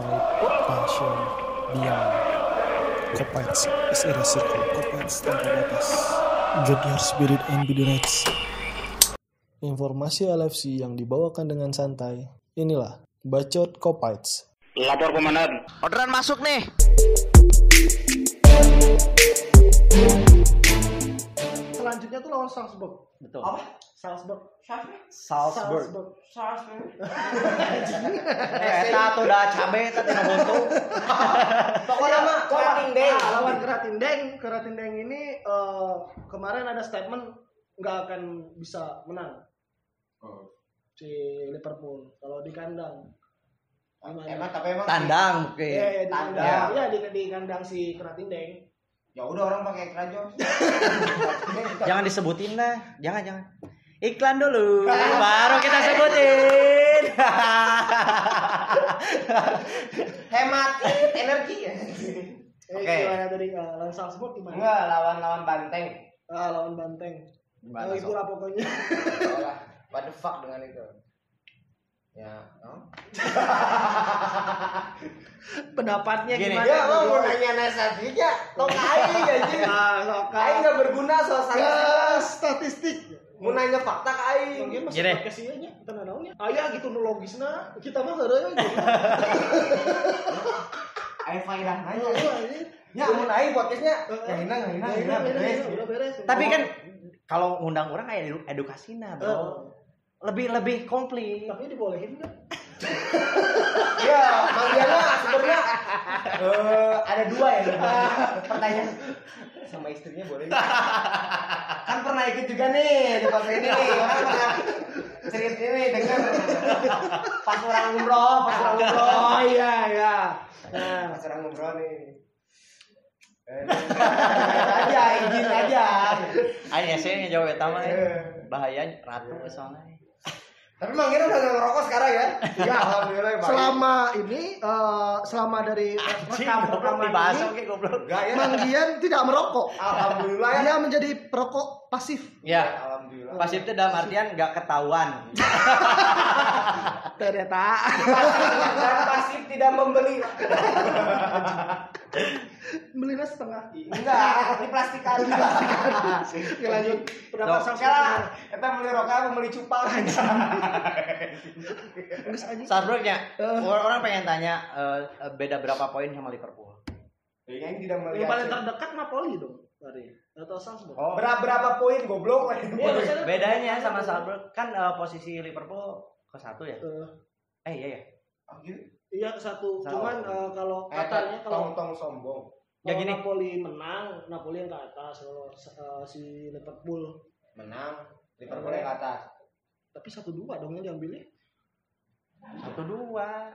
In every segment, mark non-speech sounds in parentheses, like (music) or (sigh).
pride, passion, beyond. Kopites is a circle. Kopites tanpa batas. Get your spirit and be the next. Informasi LFC yang dibawakan dengan santai. Inilah Bacot Kopites. Lapor komandan. Orderan masuk nih. Selanjutnya tuh lawan Salzburg. Betul. Apa? Salzburg. Salzburg. Salzburg. Eh, (laughs) eta tuh udah cabe tadi (laughs) ngebuntu. Pokoknya mah Keratindeng. Ah, lawan Keratindeng. Keratindeng ini eh, kemarin ada statement nggak akan bisa menang si Liverpool kalau di kandang. Gimana? Emang tapi emang Tandang Iya, mungkin. iya, di Tandang. kandang. Iya, di, di kandang si Keratindeng. ya udah orang pakai krajon. (laughs) Jangan disebutin dah. Jangan, jangan. Iklan dulu, (laughs) baru kita sebutin. (laughs) Hemat energi ya. (laughs) Oke. gimana tadi eh, lawan Salzburg gimana? Enggak lawan lawan Banteng. Ah, lawan Banteng. Gimana, Oh, itulah pokoknya. What the fuck dengan itu? Ya, no? Pendapatnya Gini. gimana? Ya, lo mau nanya nasabnya, lo aing anjing. Ah, sok Aing enggak berguna soal. Ya, statistik. Mau nanya fakta ke aing. Mungkin masih kita nggak tahu nya. Ayah gitu nu logisna, kita mah ada ya. gitu. (laughs) Aing faedah nanya. Iya, ini. Ya, mau aing podcastnya. Ya hina, ya hina, ya beres. beres. Tapi kan kalau ngundang orang kayak edu- edukasinya, Eh, Bro. Lebih lebih komplit. tapi dibolehin kan? Iya, Mang Diana sebenarnya eh, ada dua ya. Pertanyaan sama istrinya boleh kan pernah ikut juga nih di pas ini nih orang pernah ini denger pas orang umroh pas orang umroh Oh iya, iya. Nah, pas orang umroh nih Eh, (laughs) aja izin aja Ayo ya sih jawab pertama ya. Eh. Bahaya ratu soalnya. Tapi Mang Diana udah nggak ngerokok sekarang ya (laughs) ya alhamdulillah baik. selama ini eh, selama dari rekam rekaman ini, oke goblok. Enggak ya Mang Dian tidak merokok. alhamdulillah ya Dia menjadi perokok pasif. Ya, alhamdulillah pasif itu dalam artian nggak ketahuan. (laughs) Ternyata. dan pasif tidak membeli (laughs) Belinya setengah. enggak di plastikan Oke lanjut. Pendapat Dok. sang Sekarang kita beli rokok apa beli cupang anjing. Salzburgnya, Eh. orang pengen tanya eh, eh, beda berapa poin sama Liverpool? Kayaknya tidak Yang melihat. paling terdekat Napoli dong. Tadi. Atau Salzburg. Oh, Berapa berapa poin goblok? (laughs) Maksudnya- bedanya sama Salzburg kan eh, posisi Liverpool ke satu ya? Eh, Eh iya ya. Oh, gitu. Iya satu. Satu. Cuman eh, kalau Eh, katanya kalau tong tong sombong. Ya gini. Napoli menang, Napoli yang ke atas. Kalau eh, si Liverpool Menang Liverpool yang ke atas. tapi satu dua dong yang diambilnya. Satu dua.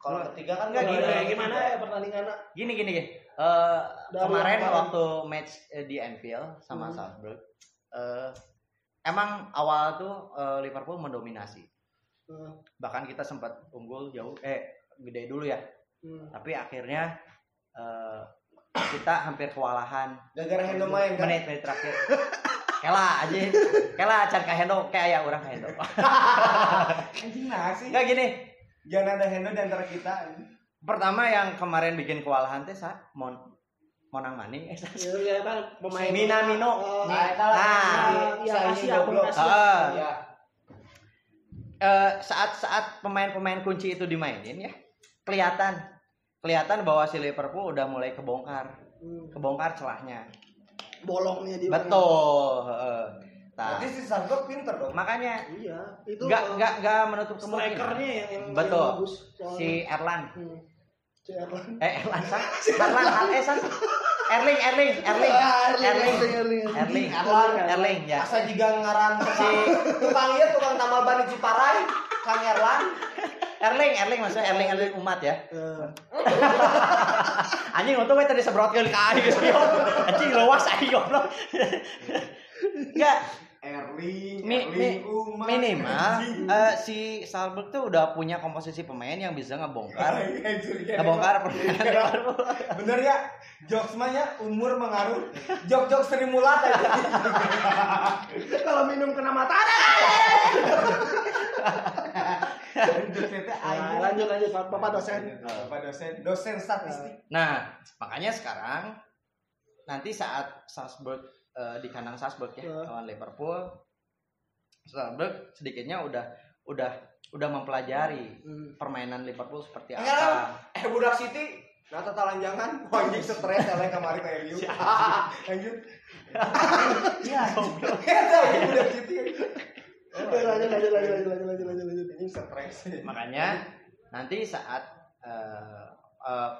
Kalau ketiga kan Enggak, nggak gini, gimana ya pertandingan Gini gini gini. Eh, Dari kemarin waktu match eh, di Anfield sama Hmm. Salzburg, eh, emang awal tuh eh, Liverpool mendominasi. Eh, Bahkan kita sempat unggul jauh, eh gede dulu ya. hmm. Tapi akhirnya eh, kita hampir kewalahan Gara-gara Hendo main kan. menit-menit terakhir. (laughs) Kela aja, kela can ka Hendo kayak ya orang ka Hendo. (laughs) Anjing nah sih. Enggak gini. Jangan ada Hendo di antara kita. Pertama yang kemarin bikin kewalahan teh sa mon monang maning eh, (laughs) Ya, ya kan pemain Minamino. Oh, Nah, eta Nah, ya, Asia. Asia. Eh, saat-saat pemain-pemain kunci itu dimainin ya kelihatan kelihatan bahwa si Liverpool udah mulai kebongkar Hmm. kebongkar celahnya bolongnya di betul heeh. Nah, Berarti si Salzburg pinter dong. makanya Iya, itu nggak nggak nggak menutup kemungkinan strikernya yang, yang Betul. yang bagus. soalnya. si Erlan Hmm. Si Erlang. eh Erlan sa Erlan eh sa Erling Erling Erling. Erling Erling. Erling. Erlan. Erling ya. Asa juga ngaran si tukang ieu tukang tambal ban di Ciparai, Kang Erlan. Erling Erling maksudnya Erling Erling umat ya? Eh, anjing untung we tadi sebrotkeun ka aing geus (laughs) anjing lewas aing goblok. Enggak Erling, Mi- mi- Erling Umat. minimal eh, si Salzburg tuh udah punya komposisi pemain yang bisa ngebongkar (laughs) ngebongkar permainan Liverpool Bener ya, jokes mah ya umur mengaruh. Jok-jok Sri Mulat aja. (laughs) Kalau minum kena mata ada. Nah, lanjut lanjut Pak- Bapak dosen. Bapak dosen, dosen statistik. Nah, makanya sekarang nanti saat Salzburg eh, di kandang Salzburg ya Ya. lawan Liverpool, Starbuck sedikitnya udah udah udah mempelajari hmm. permainan Liverpool seperti ya, apa. Eh budak City Nah, total lanjangan, wah ini stres kalian kemarin kayak gitu. ya. (laughs) MU. Lanjut. (laughs) Ya, (laughs) iya, goblok. Ya, udah gitu. Lanjut, lanjut, lanjut, lanjut, lanjut, lanjut, lanjut, lanjut. Ini stres. Makanya nanti saat uh, uh,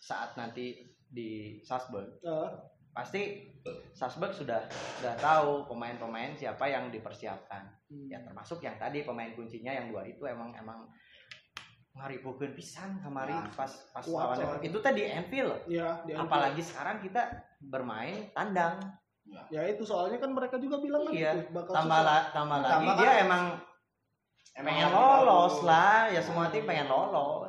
saat nanti di Salzburg, uh pasti Salzburg sudah sudah tahu pemain-pemain siapa yang dipersiapkan. hmm. Ya termasuk yang tadi pemain kuncinya yang dua itu emang emang ngaribukeun pisan kamari Ya, pas pas lawan itu tadi Anfield. Ya, di Apalagi sekarang kita bermain tandang. Ya itu soalnya kan mereka juga bilang kan Iya. itu bakal Tambah la- tambah lagi Tambah dia kan- emang pengen lagi lolos lah, ya semua tim pengen lolos.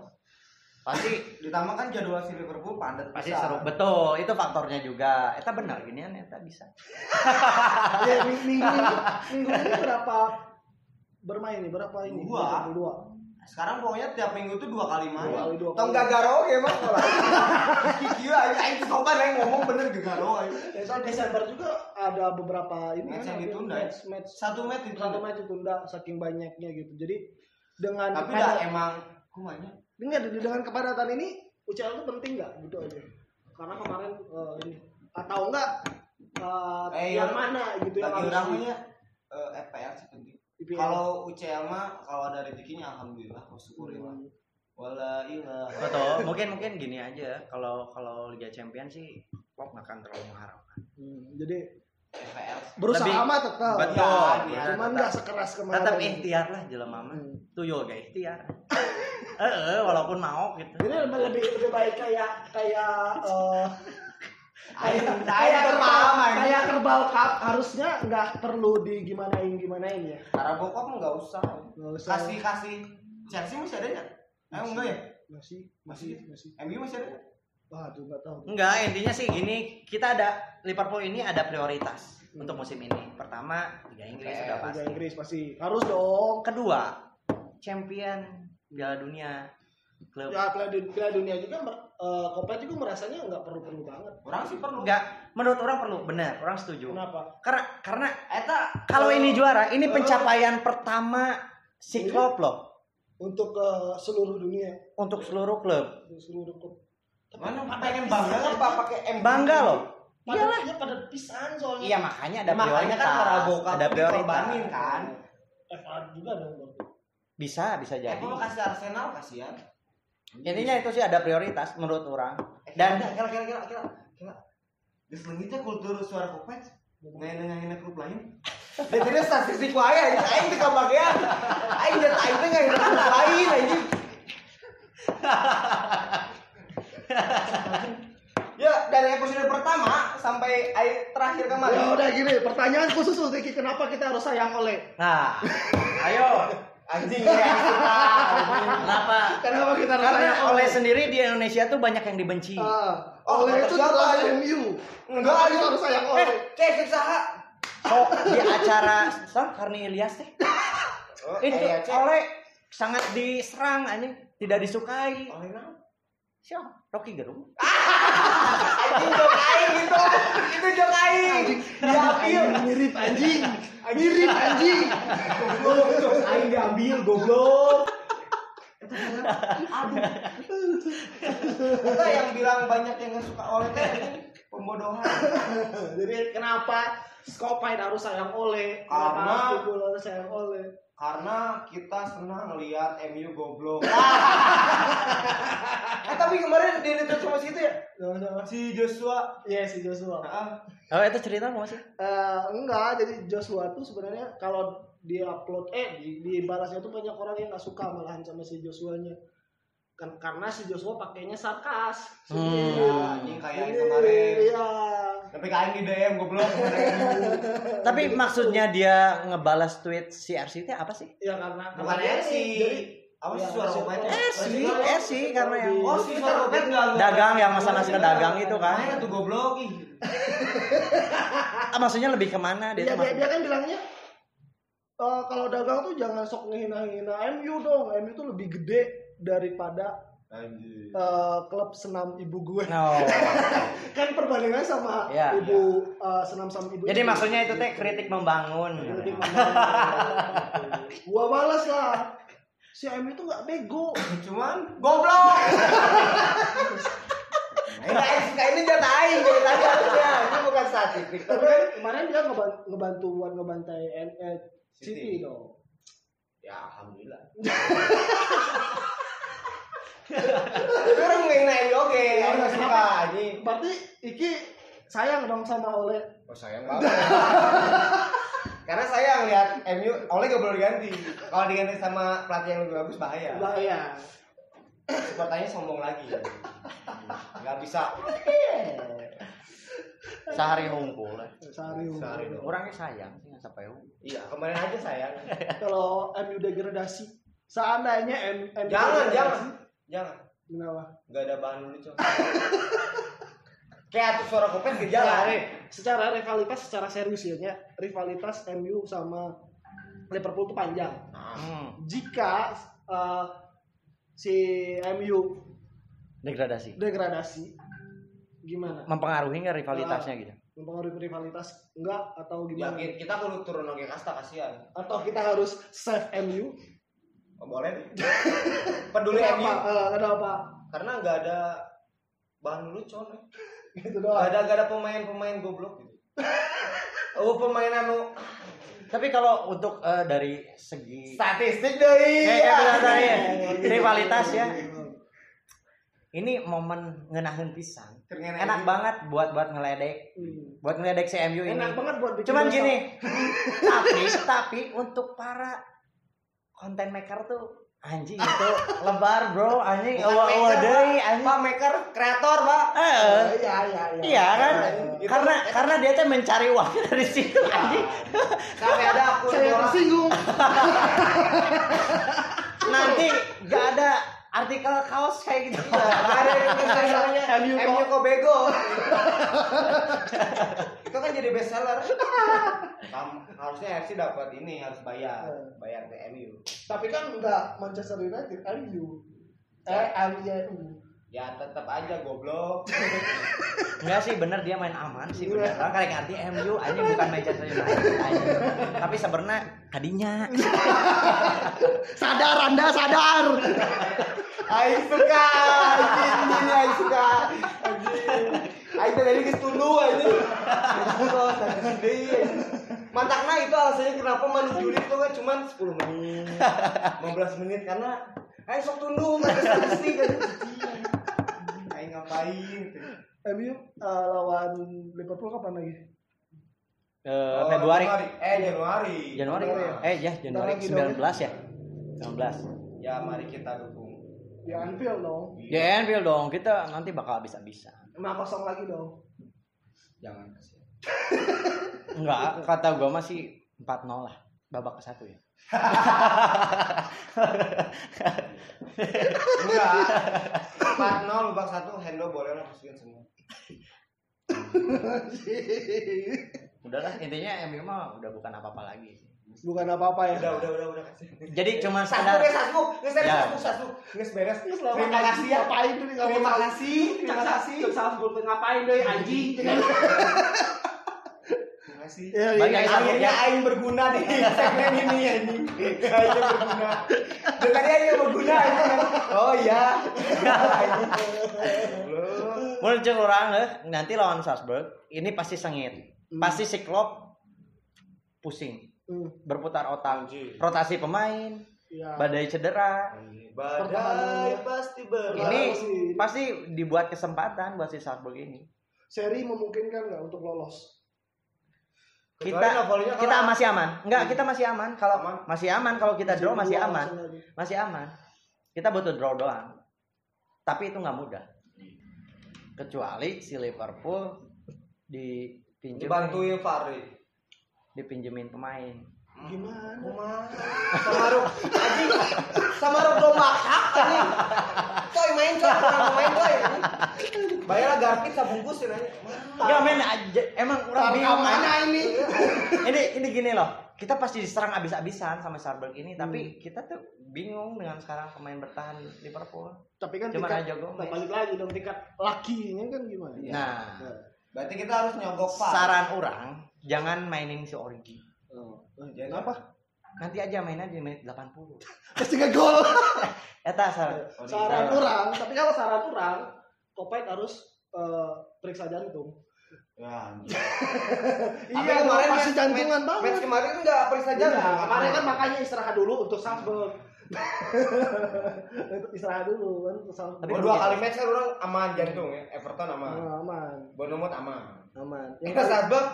Pasti Ditambah kan jadwal si Liverpool padat pasti pisan. seru betul itu faktornya juga eta benar ginian eta bisa (laughs) Ya, ming- minggu ini minggu ini berapa bermain nih? Berapa ini? Dua. Dua. Sekarang pokoknya tiap minggu tuh dua kali main. Dua Tong kali. gagaro ya mah kalau. (laughs) Gila aja aing coba lah ngomong bener gagaro. Besok Desember juga ada beberapa ini Match kan, yang ditunda ya? match, match Satu match itu. satu match ditunda saking banyaknya gitu. Jadi dengan Tapi kepada- dah emang kumanya. Dengan dengan kepadatan ini UCL itu penting nggak gitu aja. Karena kemarin eh, ini atau enggak eh, Eh, yang yang- mana gitu yang Bagi harus orang di- mah eh, FPL sih penting. Kalau UCL mah kalau ada rezekinya alhamdulillah bersyukur lah. Hmm. Wala ilah. betul mungkin mungkin gini aja kalau kalau Liga Champions sih Klopp nggak akan terlalu mengharapkan Hmm, jadi FPL. berusaha Lebih- mah tetap. betul, Ya, betul. Cuman nggak sekeras kemarin. tetap ikhtiar lah jelema mah Hmm. tuyul gak ikhtiar (laughs) eh walaupun mau gitu Jadi lebih lebih, baik kayak kayak Ayo, kayak saya kerbau, kayak kerbau cup harusnya nggak perlu digimanain gimanain ya. Karabokop mah nggak usah. Nggak usah. Kasih kasih Chelsea masih ada nggak? Eh enggak ya? Masih Masih. masih masih. MU masih ada tuh nggak tahu. enggak intinya sih gini kita ada Liverpool ini ada prioritas untuk musim ini pertama Liga Inggris Oke, sudah pasti Liga Inggris pasti harus dong. kedua champion Piala Dunia klub Ya Piala Dunia, Dunia juga eh, Kopet juga merasanya nggak perlu perlu banget. Orang sih perlu. enggak menurut orang perlu benar orang setuju Kenapa? karena karena Eta kalau Eh, ini juara ini eh. pencapaian pertama si. Klopp loh Untuk eh, seluruh dunia, untuk seluruh klub untuk seluruh klub. Mana pengen bangga apa pakai MU? bangga loh Iyalah. Ya pada pisan soalnya. iya makanya ada Ya, makanya prioritas kan Karabokop ada prioritas kan. FA juga dong. bisa bisa Eh, jadi kalau kasih Arsenal kasihan. intinya itu sih ada prioritas menurut orang Dan dan kira kira kira kira kira. Di selengitnya kultur suara kopet. Nggak nyanyiin klub lain. Dan tidak statistik wae aja. Aing teu kabagean. Aing dan aing teh nggak klub lain aja. (laughs) Ya dari episode pertama sampai ai- terakhir Ya kemarin. udah gini, pertanyaan khusus untuk Kiki, kenapa kita harus sayang oleh? nah (laughs) ayo Anjing ya. kenapa Kenapa kita harus karena sayang oleh sendiri di Indonesia tuh banyak yang dibenci Ah, Oh, oleh itu siapa, ya? MU. Enggak, kita harus sayang Eh, oleh. cek saha. kok di acara Sang Karni Ilyas teh Oh, (laughs) itu iya, cek. oleh sangat diserang anjing tidak disukai Oleh? Siapa Rocky Gerung (laughs) Anjing jok aing gitu. Itu jok aing. Diambil. Mirip anjing. Mirip anjing. Goblok jok aing diambil goblok. Aduh. Kita yang bilang banyak yang suka oleh pembodohan. Jadi kenapa Skopite harus sayang oleh? Karena- harus sayang oleh? Karena kita senang lihat MU goblok. (laughs) eh tapi kemarin di itu sama situ ya Sama-sama. si Joshua. Iya si Joshua. Ah, oh itu cerita mau sih Eh, enggak, jadi Joshua tuh sebenarnya kalau di upload eh di, di balasnya tuh banyak orang yang nggak suka malahan sama si Joshua-nya. Kan karena si Joshua pakainya sarkas. Hmm. Sedih. anjing kayak yang Ini, kemarin. Iya. Tapi kain di DM goblok. (laughs) tapi maksudnya dia ngebalas tweet si RC itu apa sih Ya karena Bukan RC. Jadi Apa sih suara kopet? RC, RC, karena yang- Oh, si suara enggak dagang yang masalah nasi dagang itu kan Mana tuh goblok ih. (laughs) ah, maksudnya lebih ke mana dia dia, tuh dia, dia kan bilangnya eh, kalau dagang tuh jangan sok ngehina-hina MU dong. MU tuh lebih gede daripada Anjir. eh, klub senam ibu gue. No. (laughs) Kan perbandingannya sama Iya. ibu eh, senam sama ibu. Jadi ibu. maksudnya itu teh kritik membangun. Kritik membangun. Gua balas lah. Si MU tuh nggak bego. Cuman goblok. Nah, ini jatah aing harusnya. Ini bukan statistik. Tapi kan kemarin dia ngeban- ngebantu buat ngebantai eh, City. City dong. Ya alhamdulillah. (laughs) Orang ngehina MU oke, Ya, orang nggak suka anjing. Berarti Iki sayang dong sama Ole. Oh sayang banget. (laughs) Karena saya ngeliat MU, Oleh gak boleh diganti. Kalau diganti sama pelatih yang lebih bagus bahaya. Bahaya. Supportanya sombong lagi. Gak bisa. Sehari hungkul. Sehari Sehari dong. Orangnya sayang sih nggak sampai Iya kemarin aja sayang. Kalau MU degradasi, seandainya M MU Jangan, jangan, jangan. Kenapa? Gak ada bahan lucu. (laughs) Kayak tuh suara kopet gak jalan. Secara, secara rivalitas, secara serius ya, rivalitas MU sama Liverpool itu panjang. Hmm. Jika eh, si MU Degradasi. degradasi, gimana? Mempengaruhi nggak rivalitasnya gitu? Mempengaruhi rivalitas enggak atau Ya gimana? kita kudu turun lagi kasta kasihan. Atau kita harus save MU? Oh, boleh nih. (laughs) Peduli Kenapa? MU Eh, kenapa? karena nggak ada bahan lucu nih. Gitu Gak doang. ada gak ada pemain-pemain goblok gitu. (laughs) Oh pemain anu Tapi kalau untuk eh, dari segi statistik kayak bilang tadi ya, (laughs) rivalitas ya. Ini momen ngenahin pisang. Enak banget buat buat ngeledek, Hmm. buat ngeledek si MU ini. Enak banget buat bikin Cuman dosa. gini, tapi tapi untuk para content maker tuh anjing (laughs) itu lebar bro, anjing Bukan awa awa maker, deui Pak. anjing. Pak maker kreator, Pak. Eh, Iya, iya, iya. iya kan? Itu- Karena karena dia tuh mencari uang (laughs) dari situ anjing. Sampai ada akun Saya tersinggung. (laughs) Nanti gak ada artikel kaos kayak gitu. ada yang misalnya MU kok. Kok bego. Itu kan jadi best Kam- harusnya FC dapat ini harus bayar, bayar ke MU. Tapi kan enggak Manchester United, MU. Eh, MU. Ya tetap aja goblok. (laughs) Enggak sih bener dia main aman sih bener. Orang kali ganti MU aja bukan Manchester United anjing. Tapi sebenarnya kadinya (laughs) Sadar Anda, sadar. Aing suka, anjing ini Aing suka. Anjing. Aing teh dari geus tundu anjing. Kok tadi deui. Mantakna itu alasannya kenapa manu juri itu kan cuma 10 menit, (laughs) 15 menit karena Aing sok tundu mereka statistik anjing. Aing ngapain? MU eh, lawan Liverpool kapan lagi? eh, Oh, Februari. Eh Januari. Januari. Januari. Eh ya Januari Bentar lagi 19 ya. 19. Ya mari kita dukung. Di Anfield dong. Di Anfield dong, kita nanti bakal bisa-bisa. 5 kosong lagi dong. Jangan kasihan. Enggak, kata gua masih 4-0 lah. Babak ke satu ya. Enggak. 4-0 babak 1 Hendo boleh lah masukin semua. Udahlah, intinya MU mah udah bukan apa-apa lagi. Bukan apa-apa ya. Udah, udah, udah, udah kasih. Jadi cuma Satu sadar satu. Nges beres, Ya. satu, satu. Nges beres. Terima Terima kasih ya. Ngapain tuh nih Terima kasih, terima kasih. Salzburg ngapain deh anjing. (laughs) Kasih. Ya, iya. sama- Akhirnya Aing berguna di segmen ini ya ini. Aing berguna. Tadi Aing berguna ini. Oh iya. Menurut orang eh, nanti lawan Salzburg ini pasti sengit. Pasti si Klopp pusing, Hmm, berputar otak. Anjir. Rotasi pemain, Iya. badai cedera. Badai pasti berlalu. Ini pasti dibuat kesempatan buat si Salzburg ini. Seri memungkinkan nggak untuk lolos? Kita kita masih aman. Enggak, kita masih aman. Kalau Aman. masih aman kalau kita draw masih aman. Masih aman. Kita butuh draw doang. Tapi itu nggak mudah. Kecuali si Liverpool dipinjemin dibantuin Fahri. dipinjemin pemain. Gimana? Kumaha? Samaruk anjing. Samaruk domba hak anjing. Coy main coy, orang main coy. Bayarlah garpit sabungkus ya nanya. Ya men aja, emang orang Tarik bingung. mana ini? ini ini gini loh. kita pasti diserang abis-abisan sama Sarberg ini, Hmm. tapi kita tuh bingung dengan sekarang pemain bertahan Liverpool. Tapi kan Cuma tingkat aja nah, balik lagi dong tingkat lakinya kan gimana? Iya. Nah, Berarti kita harus nyogok Pak. saran orang jangan mainin si Origi. Oh. Kenapa? Nanti aja mainnya di menit 80. (laughs) Pasti nggak gol. (laughs) Eta saran. saran orang, tapi kalau saran orang, Kopet harus eh, periksa jantung. Ya. (laughs) Iya, kemarin match- jantungan banget. Match kemarin enggak periksa jantung. Iya, kemarin kan makanya istirahat dulu untuk Salzburg. untuk istirahat dulu kan untuk Salzburg. Tapi Oh, dua kali match kan orang aman jantung ya. Everton aman. Aman, Bournemouth aman. aman. Yang Yang Salzburg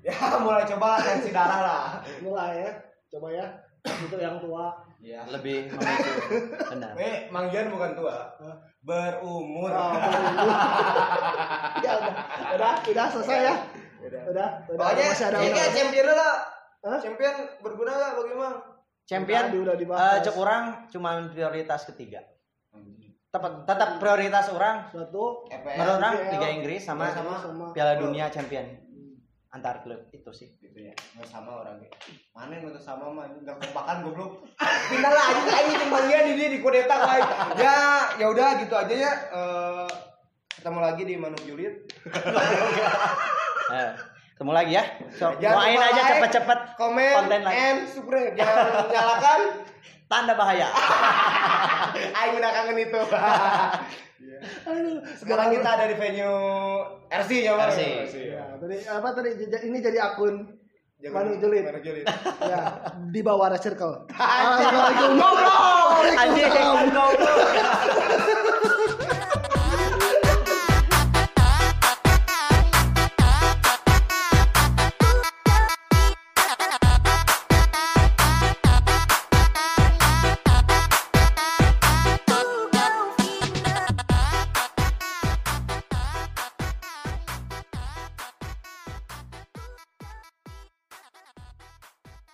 ya (laughs) mulai coba tensi darah lah. mulai ya, coba ya. Itu yang tua. Iya. Lebih memicu. Benar. Eh, Manggian bukan tua. Berumur. Oh, baru. (laughs) ya udah, udah, udah selesai ya. Udah. Udah, udah. Pokoknya masih ada ini udah. kayak champion lah. Hah? Champion berguna lah bagi Mang. Champion udah eh dibahas. cek orang cuma prioritas ketiga. Tetap tetap prioritas orang Satu, EPL menurut orang Liga Inggris sama sama sama Piala Dunia Champion antar klub itu sih. gitu ya. Nggak sama orangnya. Mana yang nggak sama mah enggak kompakan goblok. (laughs) Pindah lah aja aja Manggian ini di kudeta lain. Ya, ya udah gitu aja ya. Eh ketemu lagi di Manu Juliet. Eh, ketemu lagi ya. So, lupa aja like, cepet-cepet Komen, konten lagi. and subscribe. Jangan nyalakan. Tanda bahaya. (laughs) Ayo udah kangen itu. (laughs) Sekarang kita ada di venue RC ya, Bang. RC. Ya, tadi apa tadi ini jadi akun Manu Juliet. Manu (laughs) ya di bawah ada circle. Assalamualaikum. Anjing, goblok.